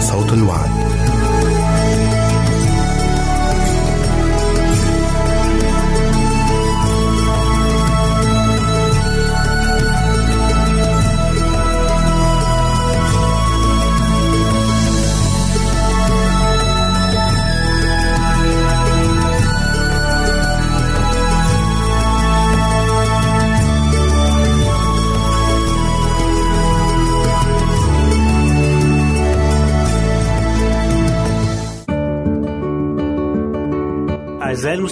صوت الوعد.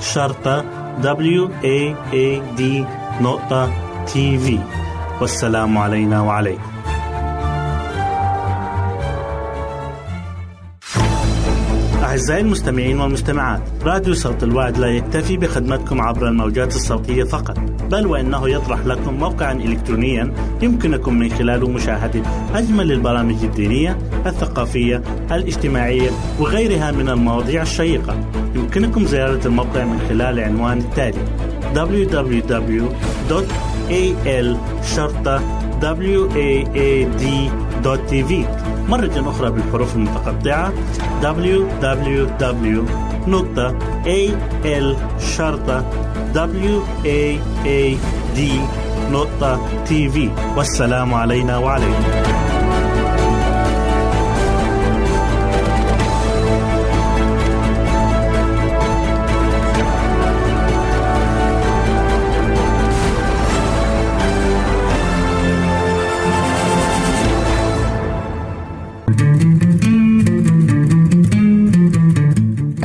شرطة W A A D نقطة تي في والسلام علينا وعليكم. أعزائي المستمعين والمستمعات راديو صوت الوعد لا يكتفي بخدمتكم عبر الموجات الصوتية فقط بل وإنه يطرح لكم موقعا إلكترونيا يمكنكم من خلاله مشاهدة أجمل البرامج الدينية الثقافية الاجتماعية وغيرها من المواضيع الشيقة. يمكنكم زيارة الموقع من خلال العنوان التالي www.al waad.tv مرة أخرى بالحروف المتقطعة www.al-waad.tv والسلام علينا وعليكم.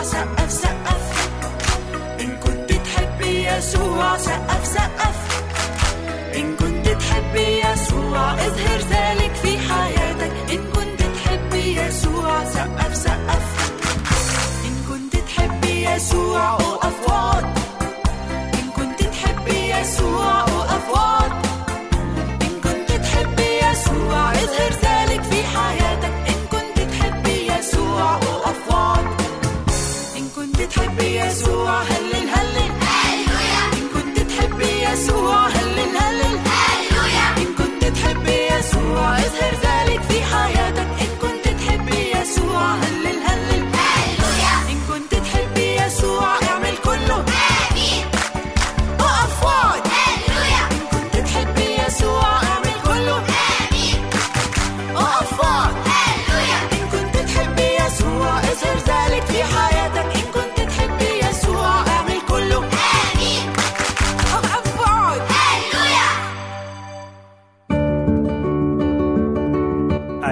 سقف سقف إن كنت تحب يسوع سقف سقف إن كنت تحب يسوع اظهر ذلك في حياتك. إن كنت تحب يسوع سقف سقف إن كنت تحب يسوع أوقف وعد إن كنت تحب يسوع أوقف وعد إن كنت تحب يسوع اظهر ذلك في حياتك. الوعد.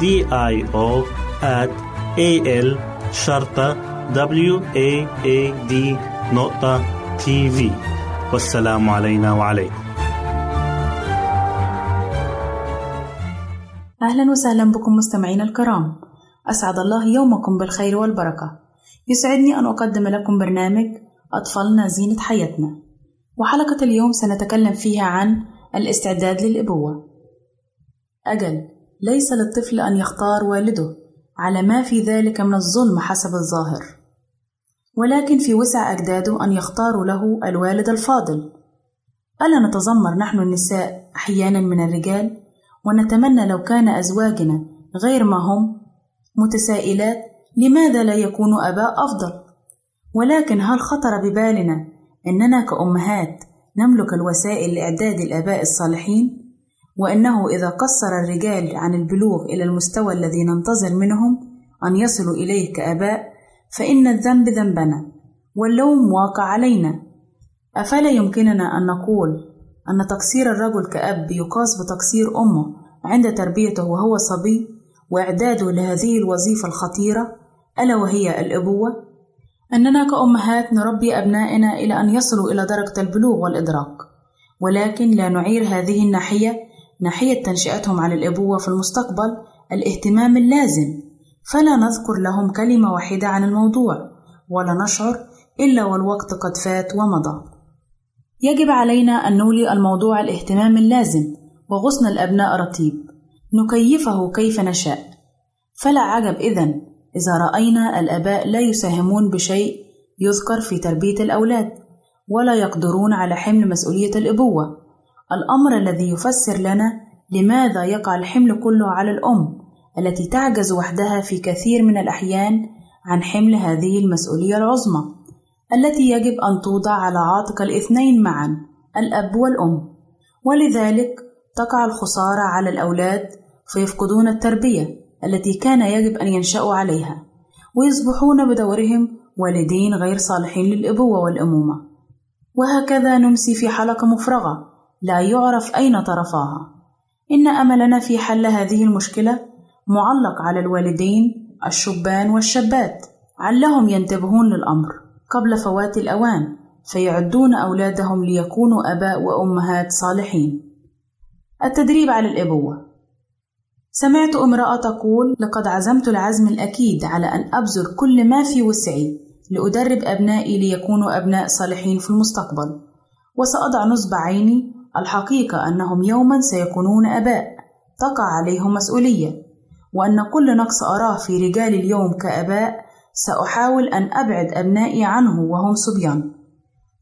D I O at A L شرطة W A A D نقطة تي في والسلام علينا وعليكم. أهلا وسهلا بكم مستمعينا الكرام. أسعد الله يومكم بالخير والبركة. يسعدني أن أقدم لكم برنامج أطفالنا زينة حياتنا. وحلقة اليوم سنتكلم فيها عن الاستعداد للأبوة. أجل. ليس للطفل أن يختار والده على ما في ذلك من الظلم حسب الظاهر. ولكن في وسع أجداده أن يختاروا له الوالد الفاضل. ألا نتذمر نحن النساء أحيانا من الرجال؟ ونتمنى لو كان أزواجنا غير ما هم متسائلات لماذا لا يكونوا آباء أفضل؟ ولكن هل خطر ببالنا أننا كأمهات نملك الوسائل لإعداد الآباء الصالحين؟ وأنه إذا قصر الرجال عن البلوغ إلى المستوى الذي ننتظر منهم أن يصلوا إليه كآباء فإن الذنب ذنبنا واللوم واقع علينا. أفلا يمكننا أن نقول أن تقصير الرجل كأب يقاس بتقصير أمه عند تربيته وهو صبي وإعداده لهذه الوظيفة الخطيرة ألا وهي الأبوة؟ أننا كأمهات نربي أبنائنا إلى أن يصلوا إلى درجة البلوغ والإدراك ولكن لا نعير هذه الناحية ناحية تنشئتهم على الأبوة في المستقبل الاهتمام اللازم. فلا نذكر لهم كلمة واحدة عن الموضوع ولا نشعر إلا والوقت قد فات ومضى. يجب علينا أن نولي الموضوع الاهتمام اللازم وغصن الأبناء رطيب نكيفه كيف نشاء. فلا عجب إذن إذا رأينا الآباء لا يساهمون بشيء يذكر في تربية الأولاد ولا يقدرون على حمل مسؤولية الأبوة. الأمر الذي يفسر لنا لماذا يقع الحمل كله على الأم التي تعجز وحدها في كثير من الأحيان عن حمل هذه المسؤولية العظمى التي يجب أن توضع على عاتق الاثنين معا الأب والأم. ولذلك تقع الخسارة على الأولاد فيفقدون التربية التي كان يجب أن ينشأوا عليها ويصبحون بدورهم والدين غير صالحين للأبوة والأمومة. وهكذا نمسي في حلقة مفرغة لا يعرف أين طرفاها. إن أملنا في حل هذه المشكلة معلق على الوالدين الشبان والشابات. علهم ينتبهون للأمر. قبل فوات الأوان فيعدون أولادهم ليكونوا أباء وأمهات صالحين. التدريب على الأبوة. سمعت امرأة تقول: لقد عزمت العزم الأكيد على أن أبذل كل ما في وسعي لأدرب أبنائي ليكونوا أبناء صالحين في المستقبل، وسأضع نصب عيني الحقيقة أنهم يوما سيكونون أباء تقع عليهم مسؤولية، وأن كل نقص أراه في رجال اليوم كآباء سأحاول أن أبعد أبنائي عنه وهم صبيان.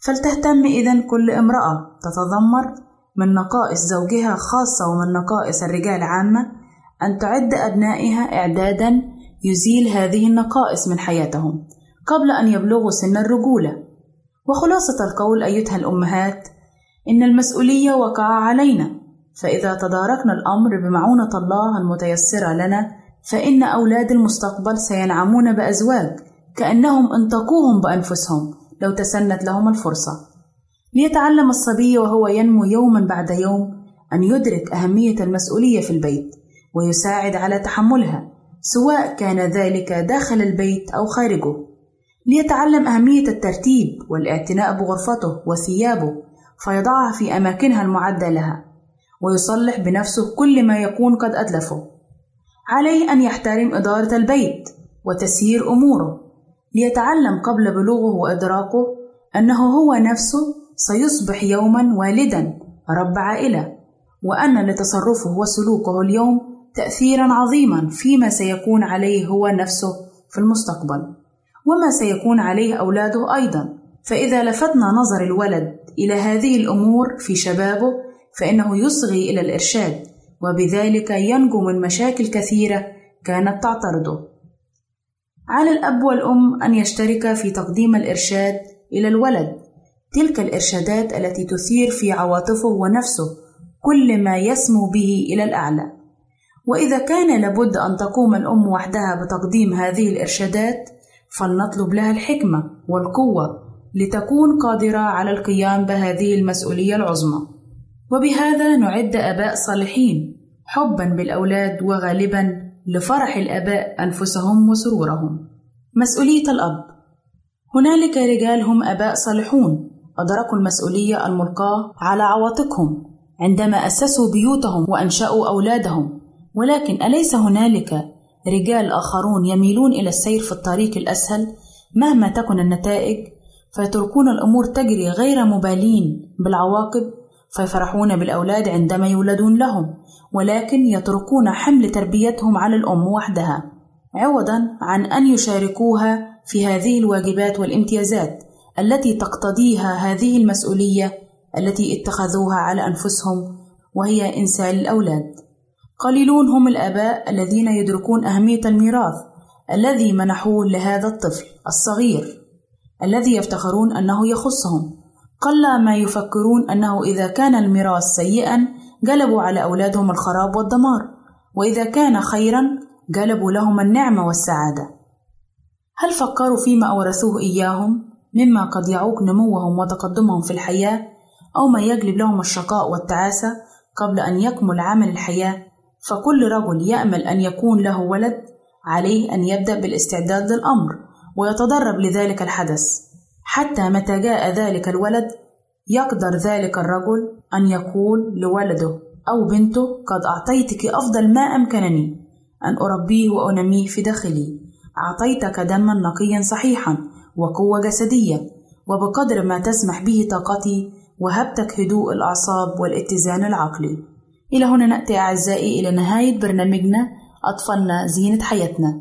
فلتهتم إذا كل امرأة تتذمر من نقائص زوجها خاصة ومن نقائص الرجال عامة أن تعد أبنائها إعدادا يزيل هذه النقائص من حياتهم قبل أن يبلغوا سن الرجولة وخلاصة القول أيتها الأمهات إن المسؤولية وقع علينا. فإذا تداركنا الأمر بمعونة الله المتيسرة لنا فإن أولاد المستقبل سينعمون بأزواج كأنهم انتقوهم بأنفسهم لو تسنت لهم الفرصة. ليتعلم الصبي وهو ينمو يوما بعد يوم أن يدرك أهمية المسؤولية في البيت ويساعد على تحملها سواء كان ذلك داخل البيت أو خارجه. ليتعلم أهمية الترتيب والإعتناء بغرفته وثيابه فيضعها في أماكنها المعدة لها ويصلح بنفسه كل ما يكون قد أتلفه. عليه أن يحترم إدارة البيت وتسيير أموره ليتعلم قبل بلوغه وإدراكه أنه هو نفسه سيصبح يوما والدا رب عائلة وأن لتصرفه وسلوكه اليوم تأثيرا عظيما فيما سيكون عليه هو نفسه في المستقبل وما سيكون عليه أولاده أيضا. فإذا لفتنا نظر الولد إلى هذه الأمور في شبابه فإنه يصغي إلى الإرشاد وبذلك ينجو من مشاكل كثيرة كانت تعترضه. على الأب والأم أن يشتركا في تقديم الإرشاد إلى الولد. تلك الإرشادات التي تثير في عواطفه ونفسه كل ما يسمو به إلى الأعلى. وإذا كان لابد أن تقوم الأم وحدها بتقديم هذه الإرشادات فلنطلب لها الحكمة والقوة لتكون قادرة على القيام بهذه المسؤولية العظمى. وبهذا نعد آباء صالحين حبا بالأولاد وغالبا لفرح الآباء أنفسهم وسرورهم. مسؤولية الأب. هنالك رجال هم آباء صالحون أدركوا المسؤولية الملقاة على عواتقهم عندما أسسوا بيوتهم وأنشأوا أولادهم. ولكن أليس هنالك رجال آخرون يميلون إلى السير في الطريق الأسهل مهما تكن النتائج؟ فيتركون الأمور تجري غير مبالين بالعواقب فيفرحون بالأولاد عندما يولدون لهم ولكن يتركون حمل تربيتهم على الأم وحدها. عوضا عن أن يشاركوها في هذه الواجبات والامتيازات التي تقتضيها هذه المسؤولية التي اتخذوها على أنفسهم وهي إنسان الأولاد. قليلون هم الآباء الذين يدركون أهمية الميراث الذي منحوه لهذا الطفل الصغير. الذي يفتخرون أنه يخصهم. قل ما يفكرون أنه إذا كان الميراث سيئا جلبوا على أولادهم الخراب والدمار. وإذا كان خيرا جلبوا لهم النعمة والسعادة. هل فكروا فيما أورثوه إياهم مما قد يعوق نموهم وتقدمهم في الحياة أو ما يجلب لهم الشقاء والتعاسة قبل أن يكمل عمل الحياة؟ فكل رجل يأمل أن يكون له ولد عليه أن يبدأ بالاستعداد للأمر. ويتدرب لذلك الحدث حتى متى جاء ذلك الولد يقدر ذلك الرجل أن يقول لولده أو بنته قد أعطيتك أفضل ما أمكنني أن أربيه وأنميه في داخلي أعطيتك دما نقيا صحيحا وقوة جسدية وبقدر ما تسمح به طاقتي وهبتك هدوء الأعصاب والاتزان العقلي. إلى هنا نأتي أعزائي إلى نهاية برنامجنا أطفالنا زينة حياتنا.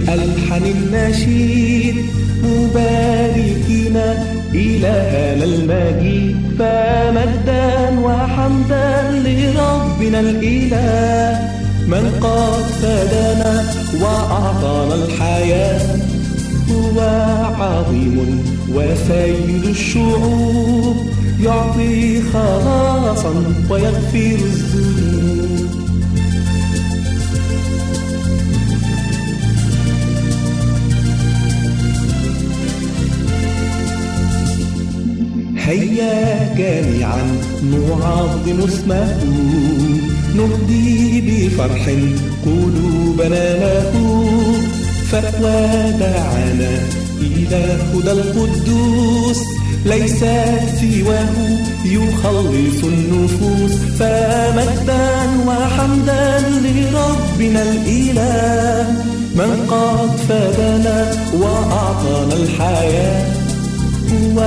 بألحن النشيد مباركين إلهنا المجيد فمجدا وحمدا لربنا الإله من قد فدانا وأعطانا الحياة هو عظيم وسيد الشعوب يعطي خلاصا ويغفر الذنوب. هيا جميعا نعظم اسمه. نهدي بفرح قلوبنا له فودعنا إلى هدى القدوس. ليس سواه يخلص النفوس. فمجدا وحمدا لربنا الإله. من قد فدنا وأعطانا الحياة. هو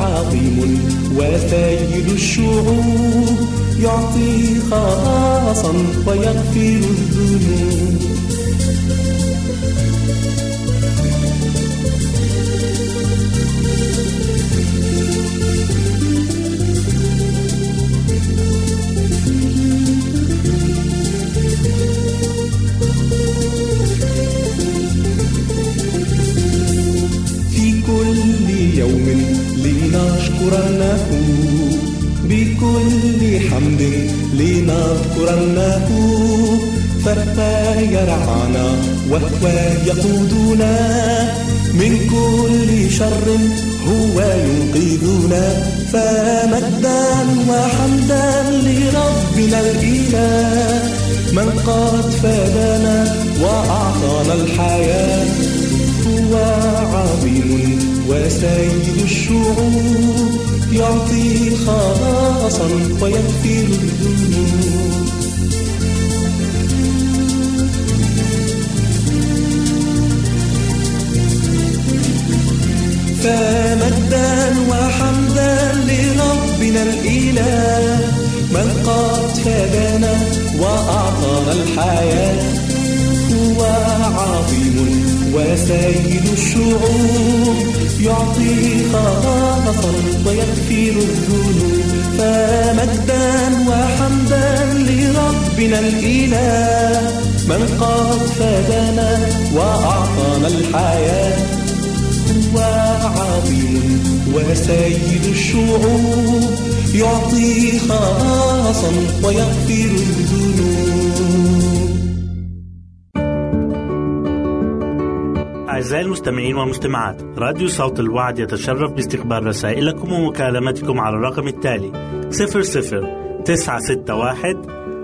عظيم وسيد الشعوب يعطي خلاصا ويغفر الذنوب. يرعانا وهو يقودنا من كل شر هو ينقذنا فمجدا وحمدا لربنا الإله من قد فدانا وأعطانا الحياة هو عظيم وسيد الشعوب يعطي خلاصا ويغفر الذنوب. فمجدا وحمدا لربنا الإله من قد فدانا وأعطانا الحياة. هو عظيم وسيد الشعوب يعطي خلاصا ويغفر الذنوب. فمجدا وحمدا لربنا الإله من قد فدانا وأعطانا الحياة. هو عظيم وسيد الشعوب يعطي خلاصا ويغفر الذنوب. أعزائي المستمعين والمستمعات راديو صوت الوعد يتشرف باستقبال رسائلكم ومكالمتكم على الرقم التالي 00 961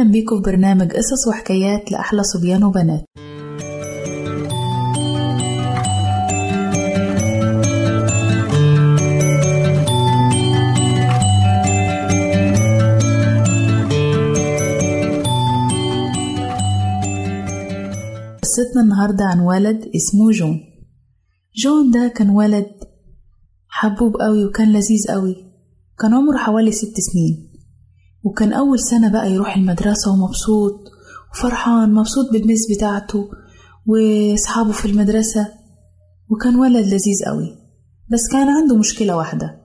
أهلا بيكم في برنامج قصص وحكايات لأحلى صبيان وبنات. قصتنا النهاردة عن ولد اسمه جون. جون ده كان ولد حبوب قوي وكان لذيذ قوي. كان عمره حوالي ست سنين. وكان أول سنة بقى يروح المدرسة ومبسوط وفرحان مبسوط بالميس بتاعته وأصحابه في المدرسة. وكان ولد لذيذ قوي بس كان عنده مشكلة واحدة.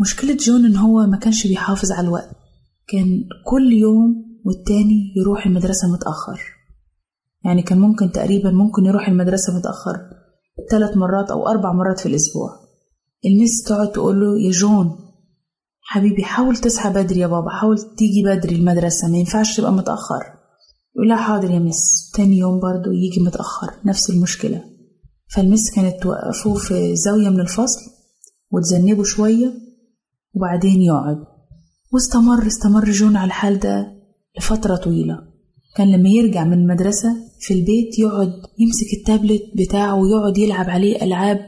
مشكلة جون إن هو ما كانش بيحافظ على الوقت. كان كل يوم والتاني يروح المدرسة متأخر. يعني كان ممكن تقريبا ممكن يروح المدرسة متأخر ثلاث مرات أو أربع مرات في الأسبوع. الميس تقعد تقوله يا جون حبيبي حاول تصحى بدري يا بابا حاول تيجي بدري المدرسة ما ينفعش تبقى متأخر. يقول لها حاضر يا مس. تاني يوم برضو يجي متأخر نفس المشكلة. فالمس كانت توقفه في زاوية من الفصل وتذنبه شوية وبعدين يقعد. واستمر استمر جون على الحال ده لفترة طويلة. كان لما يرجع من المدرسة في البيت يقعد يمسك التابلت بتاعه ويقعد يلعب عليه ألعاب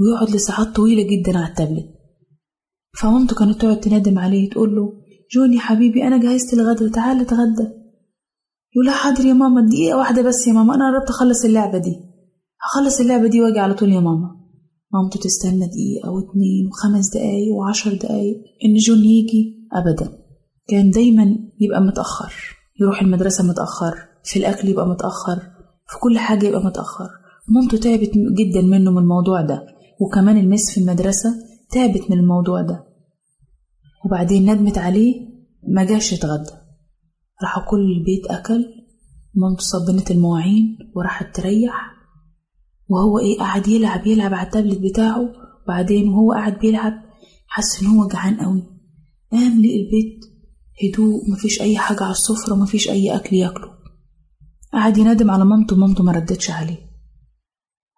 ويقعد لساعات طويلة جدا على التابلت. فمامته كانت تقعد تندم عليه تقول له جون يا حبيبي أنا جهزت الغدا تعال اتغدى. يقول لها حاضر يا ماما دقيقة واحدة بس يا ماما أنا قربت أخلص اللعبة دي. هخلص اللعبة دي وأجي على طول يا ماما. مامته تستنى دقيقة واتنين وخمس دقايق وعشر دقايق إن جون يجي أبدا. كان دايما يبقى متأخر يروح المدرسة متأخر في الأكل يبقى متأخر في كل حاجة يبقى متأخر. مامته تعبت جدا منه من الموضوع ده. وكمان المس في المدرسة تعبت من الموضوع ده. وبعدين ندمت عليه ما جاش يتغدى. راحوا كل البيت أكل مامته صبنت المواعين وراحت تريح. وهو إيه قاعد يلعب يلعب على التابلت بتاعه. وبعدين وهو قاعد بيلعب حس إن هو جعان قوي. قام لقي البيت هدوء مفيش أي حاجة على السفرة مفيش أي أكل ياكله. قعد ينادم على مامته ومامته ما ردتش عليه.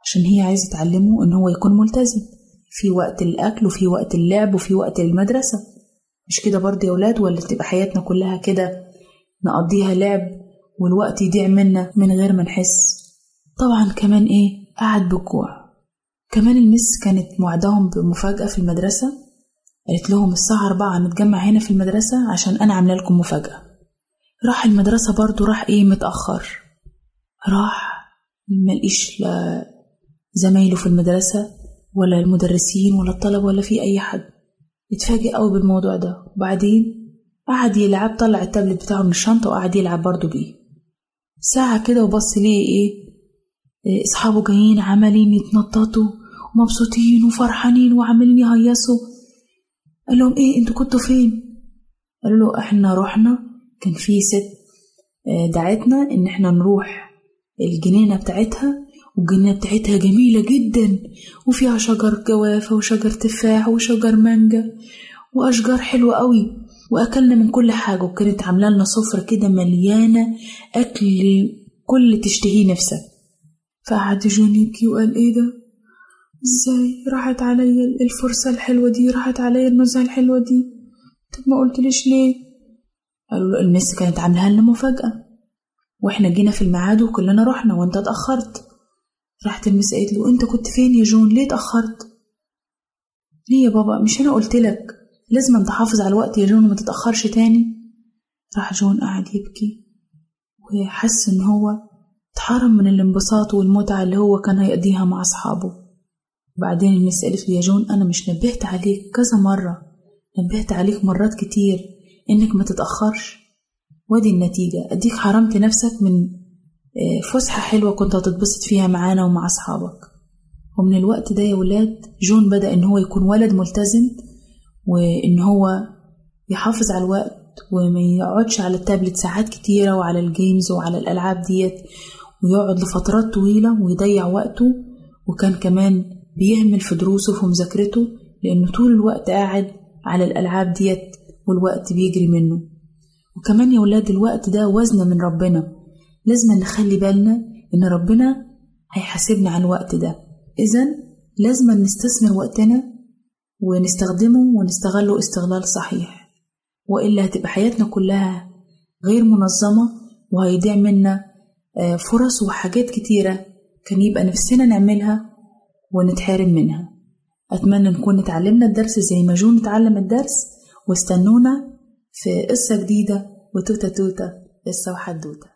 عشان هي عايزة تعلمه إن هو يكون ملتزم. في وقت الأكل وفي وقت اللعب وفي وقت المدرسة. مش كده برضه يا ولاد ولا تبقى حياتنا كلها كده نقضيها لعب والوقت يضيع منا من غير ما نحس؟ طبعا كمان إيه؟ قعد بالجوع. كمان المس كانت موعدهم بمفاجأة في المدرسة. قالت لهم الساعة أربعة نتجمع هنا في المدرسة عشان أنا عاملة لكم مفاجأة. راح المدرسة برضه راح إيه؟ متأخر. راح ملقيش زمايله في المدرسة ولا المدرسين ولا الطلبة ولا في أي حد. اتفاجئ قوي بالموضوع ده. وبعدين قعد يلعب طلع التابلت بتاعه من الشنطة وقعد يلعب برضه بيه. ساعة كده وبص ليه إيه أصحابه جايين عمالين يتنططوا ومبسوطين وفرحانين وعمالين يهيصوا. قال لهم إيه أنتوا كنتوا فين؟ قالوا له إحنا رحنا كان في ست آه، دعتنا إن إحنا نروح الجنينة بتاعتها والجنينة بتاعتها جميلة جدا وفيها شجر جوافة وشجر تفاح وشجر مانجا وأشجار حلوة قوي. وأكلنا من كل حاجة وكانت عاملة لنا سفرة كده مليانة أكل كل تشتهيه نفسك. فقعد جون يبكي وقال إيه ده؟ إزاي؟ راحت عليا الفرصة الحلوة دي راحت عليا النزهة الحلوة دي. طب ما قلتليش ليه؟ قالوا له كانت عاملها لنا مفاجأة. وإحنا جينا في الميعاد وكلنا رحنا وأنت اتأخرت. راحت المس قالت له أنت كنت فين يا جون؟ ليه اتأخرت ليه يا بابا؟ مش أنا قلت لك. لازم تحافظ على الوقت يا جون وما تتأخرش تاني. راح جون قعد يبكي وحس إن هو اتحرم من الانبساط والمتعة اللي هو كان هيقضيها مع أصحابه. بعدين المس قالت له يا جون أنا مش نبهت عليك كذا مرة. نبهت عليك مرات كتير إنك ما تتأخرش. وأدي النتيجة. أديك حرمت نفسك من فسحة حلوة كنت هتتبسط فيها معانا ومع أصحابك. ومن الوقت ده يا ولاد جون بدأ إن هو يكون ولد ملتزم وإن هو يحافظ على الوقت وما يقعدش على التابلت ساعات كتيرة وعلى ال games وعلى الألعاب ديت ويقعد لفترات طويلة ويضيع وقته وكان كمان بيهمل في دروسه وفي مذاكرته لأنه طول الوقت قاعد على الألعاب ديت والوقت بيجري منه. وكمان يا ولاد الوقت ده وزنة من ربنا. لازم نخلي بالنا إن ربنا هيحاسبنا على الوقت ده. إذا لازم نستثمر وقتنا ونستخدمه ونستغله استغلال صحيح. وإلا هتبقى حياتنا كلها غير منظمة وهيضيع منا آه، فرص وحاجات كتيرة كان يبقى نفسنا نعملها ونتحرم منها. أتمنى نكون اتعلمنا الدرس زي ما جون اتعلم الدرس واستنونا في قصة جديدة وتوتة توتة قصة وحدوتة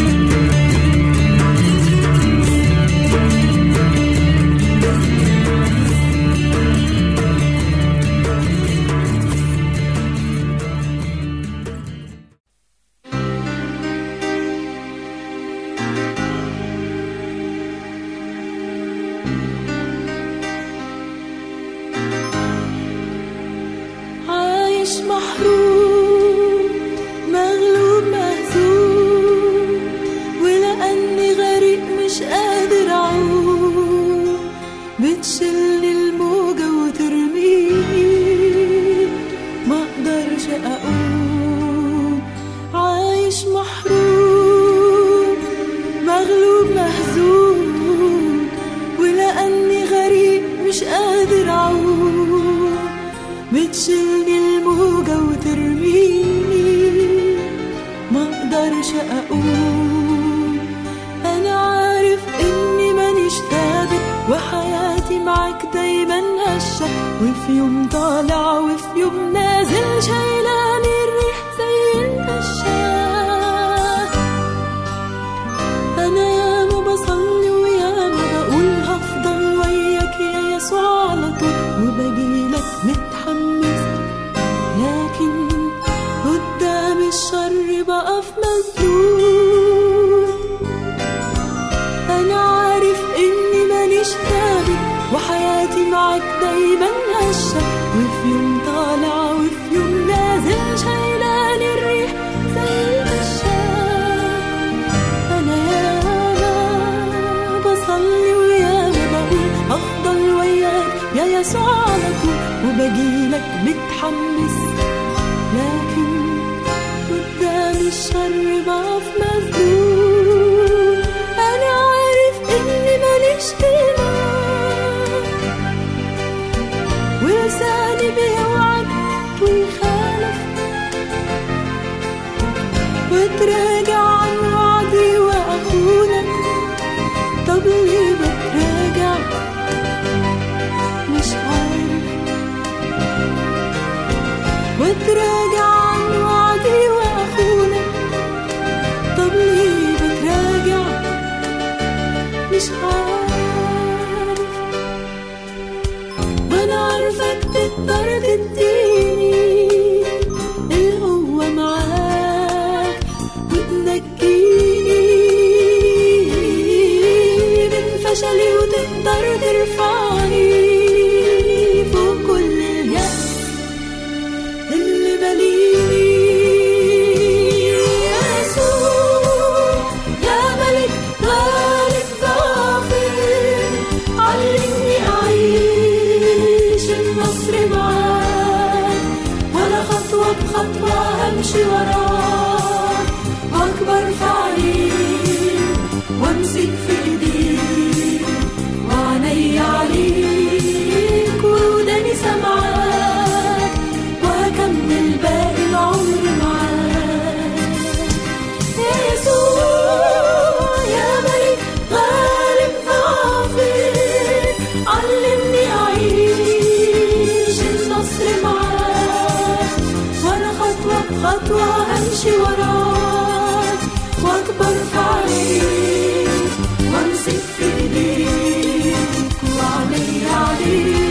خطوة أمشي وراك وأكبر في عينيك وأمسك في إيديك وأعمل عليك.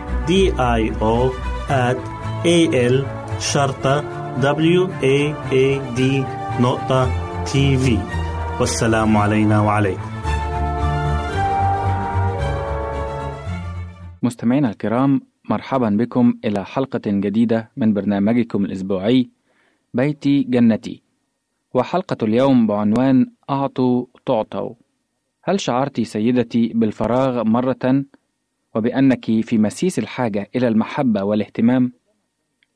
I O at A L شرطة W A A D نقطة تي في والسلام علينا وعليكم. مستمعينا الكرام مرحبا بكم إلى حلقة جديدة من برنامجكم الأسبوعي بيتي جنتي. وحلقة اليوم بعنوان أعطوا تعطوا. هل شعرت سيدتي بالفراغ مرة؟ وبأنك في مسيس الحاجة إلى المحبة والاهتمام؟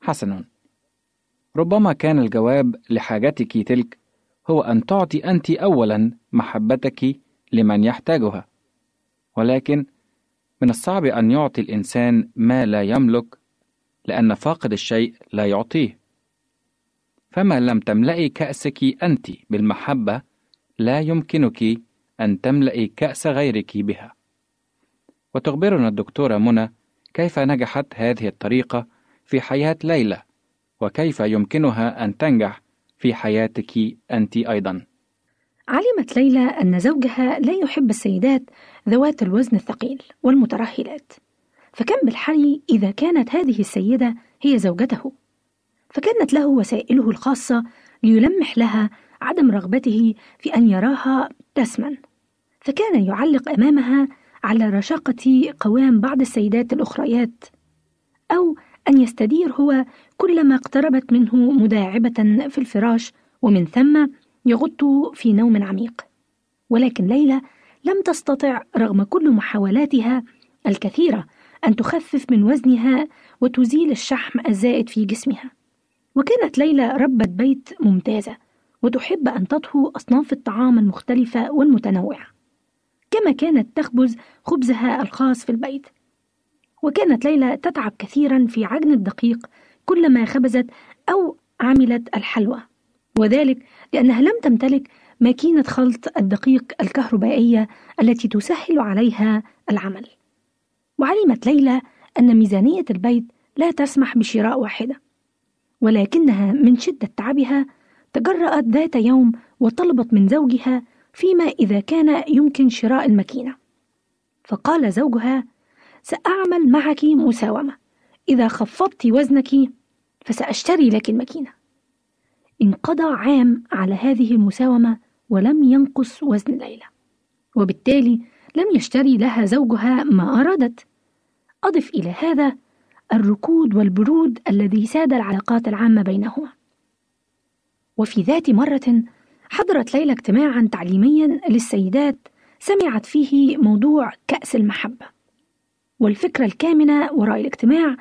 حسنا ربما كان الجواب لحاجتك تلك هو أن تعطي أنت أولا محبتك لمن يحتاجها. ولكن من الصعب أن يعطي الإنسان ما لا يملك لأن فاقد الشيء لا يعطيه. فما لم تملئي كأسك أنت بالمحبة لا يمكنك أن تملئي كأس غيرك بها. وتخبرنا الدكتورة منى كيف نجحت هذه الطريقة في حياة ليلى وكيف يمكنها أن تنجح في حياتك أنت أيضا. علمت ليلى أن زوجها لا يحب السيدات ذوات الوزن الثقيل والمترهلات. فكم بالحري إذا كانت هذه السيدة هي زوجته. فكانت له وسائله الخاصة ليلمح لها عدم رغبته في أن يراها تسمن فكان يعلق أمامها على رشاقة قوام بعض السيدات الأخريات أو أن يستدير هو كلما اقتربت منه مداعبة في الفراش ومن ثم يغط في نوم عميق. ولكن ليلى لم تستطع رغم كل محاولاتها الكثيرة أن تخفف من وزنها وتزيل الشحم الزائد في جسمها. وكانت ليلى ربة بيت ممتازة وتحب أن تطهو أصناف الطعام المختلفة والمتنوعة. كما كانت تخبز خبزها الخاص في البيت. وكانت ليلى تتعب كثيرا في عجن الدقيق كلما خبزت أو عملت الحلوى. وذلك لأنها لم تمتلك ماكينة خلط الدقيق الكهربائية التي تسهل عليها العمل. وعلمت ليلى أن ميزانية البيت لا تسمح بشراء واحدة ولكنها من شدة تعبها تجرأت ذات يوم وطلبت من زوجها فيما إذا كان يمكن شراء الماكينة. فقال زوجها سأعمل معك مساومة. إذا خفضت وزنك فسأشتري لك الماكينة. انقضى عام على هذه المساومة ولم ينقص وزن ليلى وبالتالي لم يشتري لها زوجها ما أرادت. أضف إلى هذا الركود والبرود الذي ساد العلاقات العامة بينهما. وفي ذات مرة حضرت ليلى اجتماعا تعليميا للسيدات سمعت فيه موضوع كأس المحبة. والفكرة الكامنة وراء الاجتماع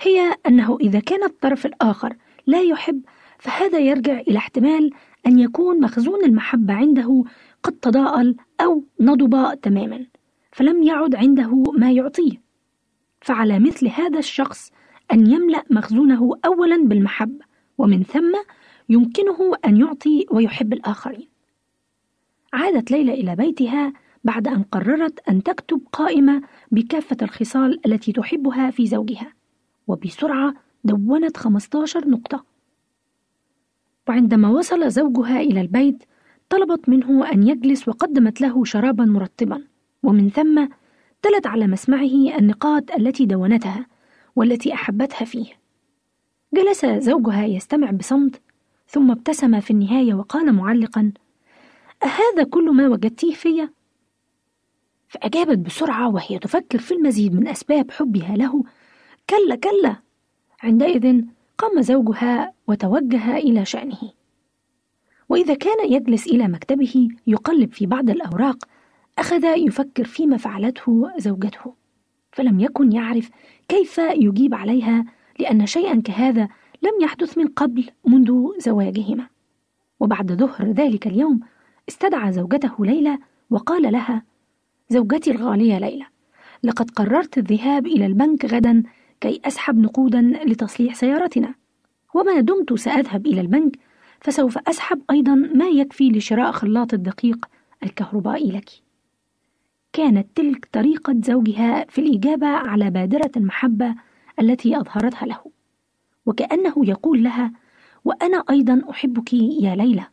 هي أنه إذا كان الطرف الآخر لا يحب فهذا يرجع إلى احتمال أن يكون مخزون المحبة عنده قد تضاءل أو نضب تماما فلم يعد عنده ما يعطيه. فعلى مثل هذا الشخص أن يملأ مخزونه أولا بالمحبة ومن ثم يمكنه أن يعطي ويحب الآخرين. عادت ليلى إلى بيتها بعد أن قررت أن تكتب قائمة بكافة الخصال التي تحبها في زوجها وبسرعة دونت 15 نقطة. وعندما وصل زوجها إلى البيت طلبت منه أن يجلس وقدمت له شرابا مرطبا ومن ثم تلت على مسمعه النقاط التي دونتها والتي أحبتها فيه. جلس زوجها يستمع بصمت ثم ابتسم في النهاية وقال معلقا أهذا كل ما وجدتيه فيا؟ فأجابت بسرعة وهي تفكر في المزيد من أسباب حبها له كلا كلا عندئذ فقام زوجها وتوجه إلى شأنه وإذا كان يجلس إلى مكتبه يقلب في بعض الأوراق أخذ يفكر فيما فعلته زوجته فلم يكن يعرف كيف يجيب عليها لأن شيئا كهذا لم يحدث من قبل منذ زواجهما. وبعد ظهر ذلك اليوم استدعى زوجته ليلى وقال لها زوجتي الغالية ليلى لقد قررت الذهاب إلى البنك غدا كي أسحب نقودا لتصليح سيارتنا. وما دمت سأذهب إلى البنك فسوف أسحب أيضا ما يكفي لشراء خلاط الدقيق الكهربائي لك. كانت تلك طريقة زوجها في الإجابة على بادرة المحبة التي أظهرتها له. وكأنه يقول لها وأنا أيضا أحبك يا ليلى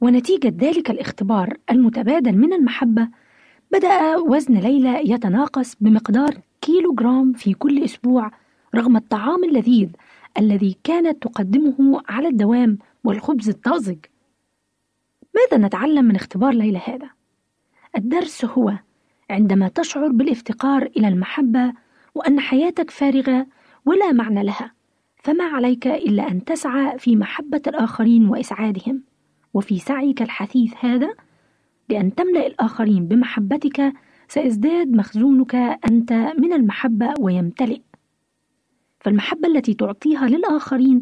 ونتيجة ذلك الاختبار المتبادل من المحبة بدأ وزن ليلى يتناقص بمقدار كيلو جرام في كل أسبوع رغم الطعام اللذيذ الذي كانت تقدمه على الدوام والخبز الطازج ماذا نتعلم من اختبار ليلى هذا؟ الدرس هو عندما تشعر بالافتقار إلى المحبة وأن حياتك فارغة ولا معنى لها. فما عليك إلا أن تسعى في محبة الآخرين وإسعادهم وفي سعيك الحثيث هذا لأن تملأ الآخرين بمحبتك سيزداد مخزونك أنت من المحبة ويمتلئ. فالمحبة التي تعطيها للآخرين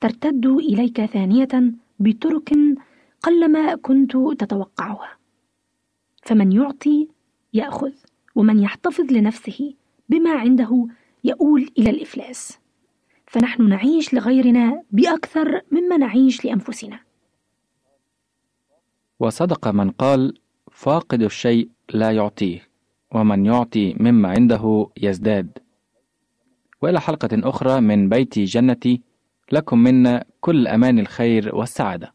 ترتد إليك ثانية بطرق قلما كنت تتوقعها. فمن يعطي يأخذ ومن يحتفظ لنفسه بما عنده يؤول إلى الإفلاس. فنحن نعيش لغيرنا بأكثر مما نعيش لأنفسنا. وصدق من قال فاقد الشيء لا يعطيه ومن يعطي مما عنده يزداد. وإلى حلقة أخرى من بيتي جنتي لكم منا كل أمان الخير والسعادة.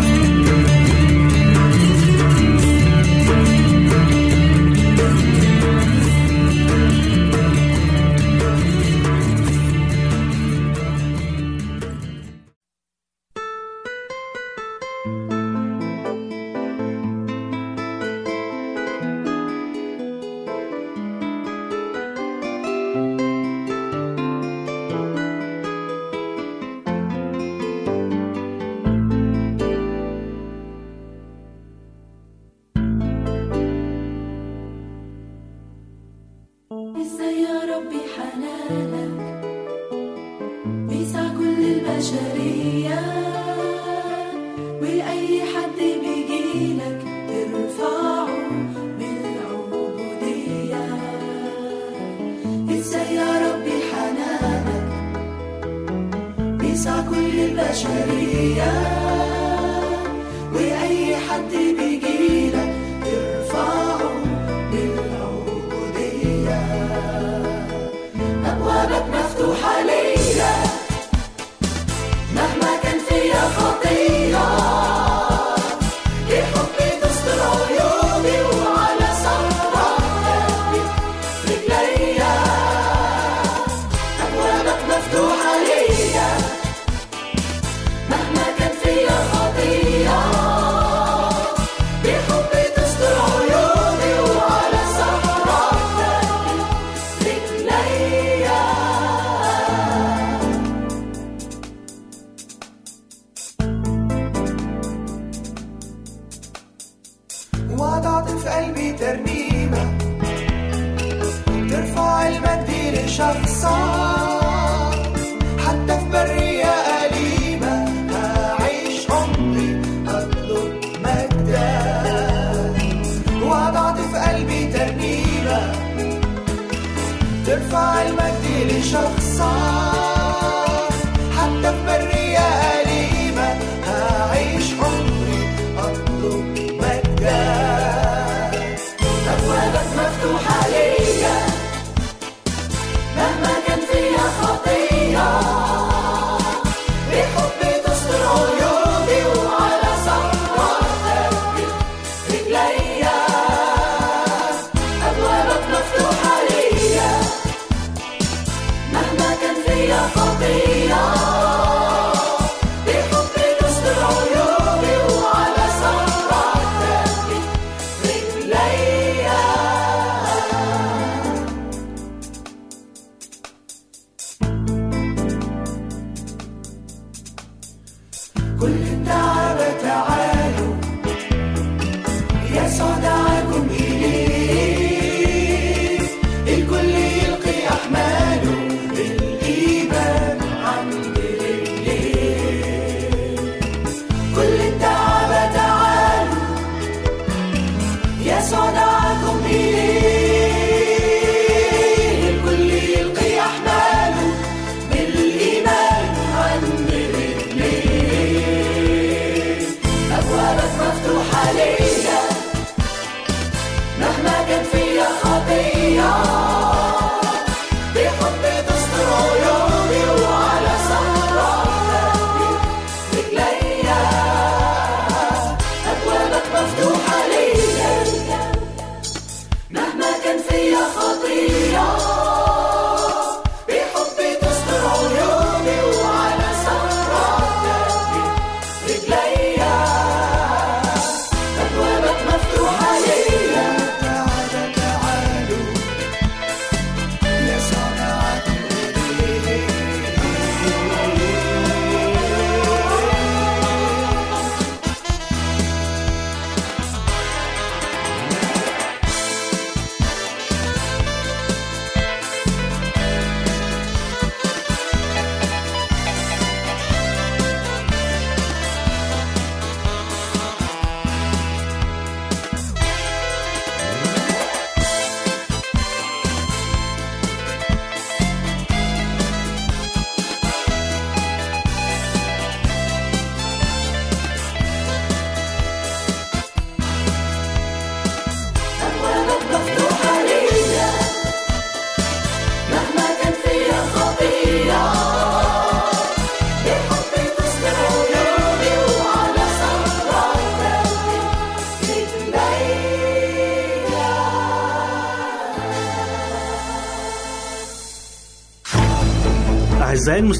المجد لشخصك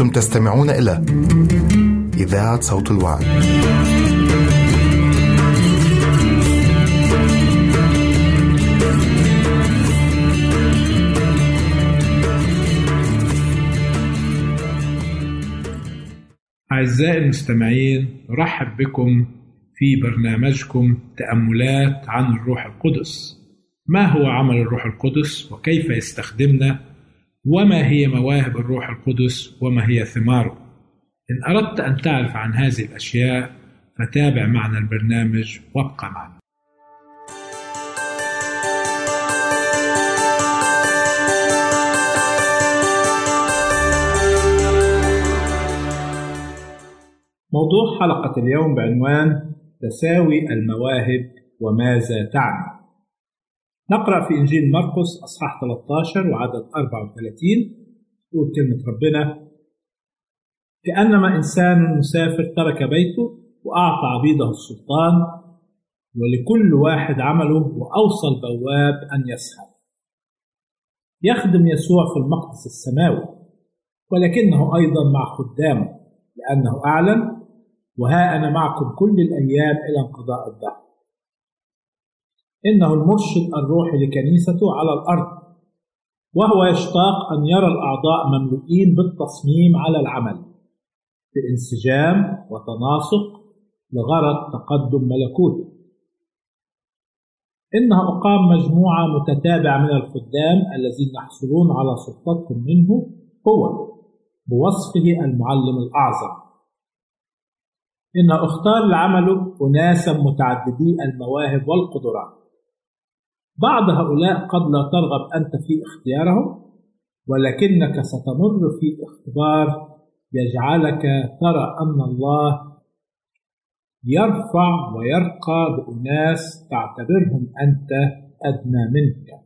أنتم تستمعون إلى إذاعة صوت الوعد. أعزائي المستمعين نرحب بكم في برنامجكم تأملات عن الروح القدس. ما هو عمل الروح القدس وكيف يستخدمنا؟ وما هي مواهب الروح القدس وما هي ثماره إن أردت أن تعرف عن هذه الأشياء فتابع معنا البرنامج وابقى معنا. موضوع حلقة اليوم بعنوان تساوي المواهب وماذا تعني. نقرأ في إنجيل مرقس أصحاح 13 وعدد 34 يقول كلمة ربنا. كأنما إنسان مسافر ترك بيته وأعطى عبيده السلطان ولكل واحد عمله وأوصى البواب أن يسهر. يخدم يسوع في المقدس السماوي ولكنه أيضا مع خدامه لأنه أعلن وها أنا معكم كل الأيام إلى انقضاء الدهر. إنه المرشد الروحي لكنيسته على الأرض وهو يشتاق أن يرى الأعضاء مملوئين بالتصميم على العمل بانسجام وتناسق لغرض تقدم ملكوته إنه أقام مجموعة متتابعة من الخدام الذين يحصلون على سلطتهم منه هو بوصفه المعلم الأعظم. إنه أختار لعمله أناسا متعددي المواهب والقدرات. بعض هؤلاء قد لا ترغب أنت في اختيارهم ولكنك ستمر في اختبار يجعلك ترى أن الله يرفع ويرقى بأناس تعتبرهم أنت أدنى منك.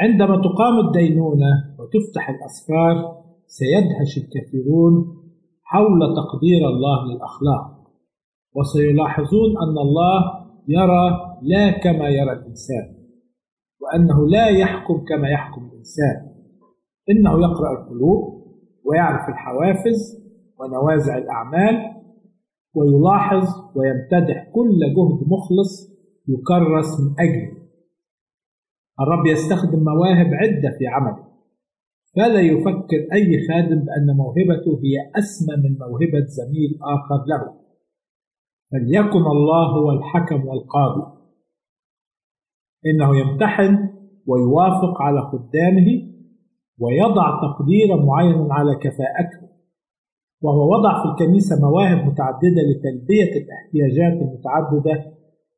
عندما تقام الدينونة وتفتح الأسفار سيدهش الكثيرون حول تقدير الله للأخلاق وسيلاحظون أن الله يرى لا كما يرى الإنسان وأنه لا يحكم كما يحكم الإنسان. إنه يقرأ القلوب ويعرف الحوافز ونوازع الأعمال ويلاحظ ويمتدح كل جهد مخلص يكرس من أجله. الرب يستخدم مواهب عدة في عمله. فلا يفكر أي خادم بأن موهبته هي أسمى من موهبة زميل آخر له. فليكن الله هو الحكم والقاضي. إنه يمتحن ويوافق على خدامه ويضع تقديرا معينا على كفاءته. وهو وضع في الكنيسة مواهب متعددة لتلبية الاحتياجات المتعددة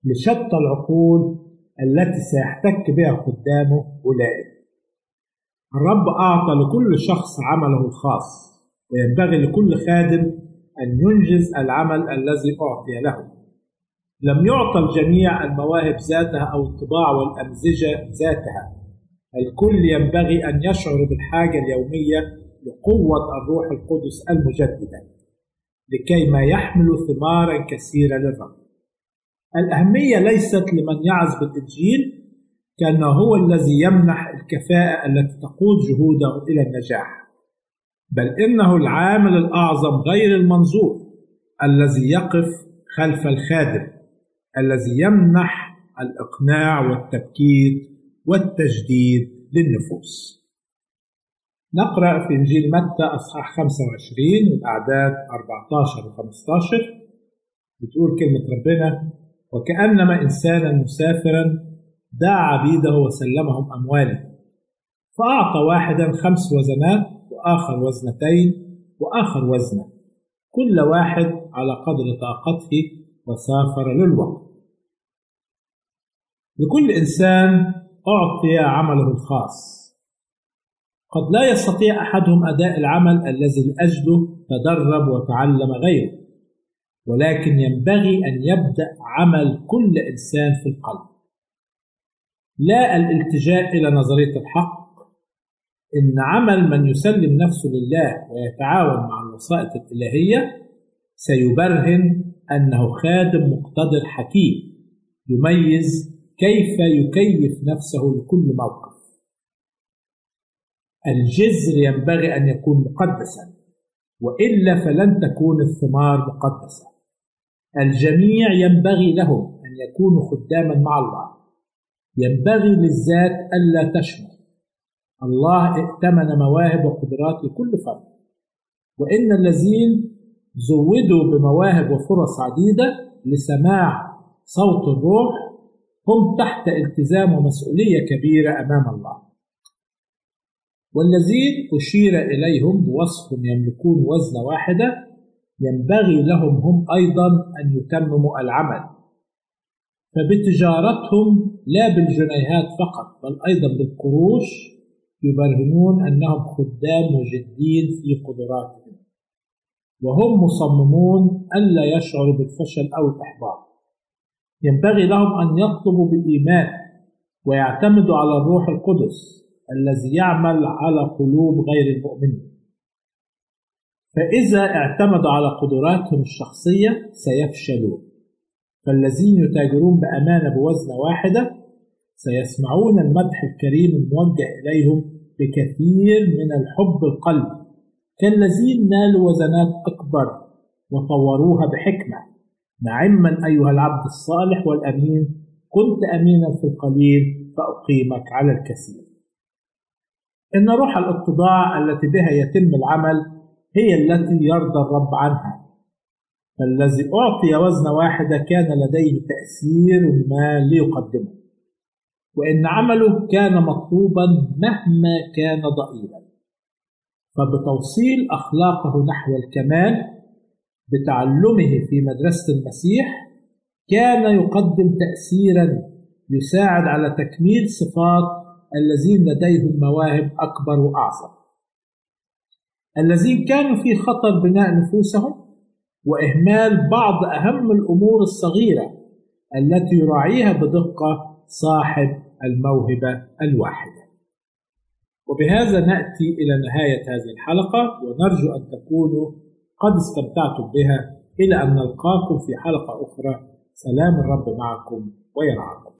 لشتى العقول التي سيحتك بها خدامه أولئك. الرب أعطى لكل شخص عمله الخاص وينبغي لكل خادم أن ينجز العمل الذي أعطي له. لم يعطى الجميع المواهب ذاتها أو الطباع والأمزجة ذاتها. الكل ينبغي أن يشعر بالحاجة اليومية لقوة الروح القدس المجددة لكي ما يحمل ثمارا كثيرة للرب. الأهمية ليست لمن يعز بالإنجيل كأنه هو الذي يمنح الكفاءة التي تقود جهوده إلى النجاح. بل إنه العامل الأعظم غير المنظور الذي يقف خلف الخادم الذي يمنح الإقناع والتبكيت والتجديد للنفوس. نقرأ في إنجيل متى أصحاح 25 والأعداد 14 و 15 بتقول كلمة ربنا وكأنما إنسانا مسافرا دعا عبيده وسلمهم أمواله فأعطى واحدا خمس وزنات وآخر وزنتين وآخر وزنة. كل واحد على قدر طاقته وسافر للوقت. لكل إنسان أعطي عمله الخاص. قد لا يستطيع أحدهم أداء العمل الذي لأجله تدرب وتعلم غيره ولكن ينبغي أن يبدأ عمل كل إنسان في القلب. لا الالتجاء إلى نظرية الحق إن عمل من يسلم نفسه لله ويتعاون مع الوسائط الإلهية سيبرهن أنه خادم مقتدر حكيم يميز كيف يكيف نفسه لكل موقف. الجذر ينبغي أن يكون مقدسا وإلا فلن تكون الثمار مقدسة. الجميع ينبغي لهم أن يكونوا خداما مع الله. ينبغي للذات ألا تشمل الله ائتمن مواهب وقدرات لكل فرد. وإن الذين زودوا بمواهب وفرص عديدة لسماع صوت الروح هم تحت التزام ومسؤولية كبيرة أمام الله. والذين أشير إليهم بوصف يملكون وزن واحدة ينبغي لهم هم أيضا أن يتمموا العمل. فبتجارتهم لا بالجنيهات فقط بل أيضا بالقروش يبرهنون أنهم خدام مجدين في قدراتهم. وهم مصممون ألا يشعروا بالفشل أو الإحباط. ينبغي لهم أن يطلبوا بالإيمان ويعتمدوا على الروح القدس الذي يعمل على قلوب غير المؤمنين. فإذا اعتمدوا على قدراتهم الشخصية سيفشلون. فالذين يتاجرون بأمانة بوزنة واحدة سيسمعون المدح الكريم الموجه إليهم بكثير من الحب القلبي كالذين نالوا وزنات أكبر وطوروها بحكمة. نعما أيها العبد الصالح والأمين كنت أمينا في القليل فأقيمك على الكثير. إن روح الاتضاع التي بها يتم العمل هي التي يرضى الرب عنها. فالذي أعطي وزنة واحدة كان لديه تأثير ما ليقدمه. وإن عمله كان مطلوبا مهما كان ضئيلا. فبتوصيل أخلاقه نحو الكمال بتعلمه في مدرسة المسيح كان يقدم تأثيرا يساعد على تكميل صفات الذين لديهم مواهب أكبر وأعظم. الذين كانوا في خطر بناء نفوسهم وإهمال بعض أهم الأمور الصغيرة التي يراعيها بدقة صاحب الموهبة الواحدة. وبهذا نأتي إلى نهاية هذه الحلقة ونرجو أن تكونوا قد استمتعتم بها إلى أن نلقاكم في حلقة أخرى. سلام الرب معكم ويرعاكم.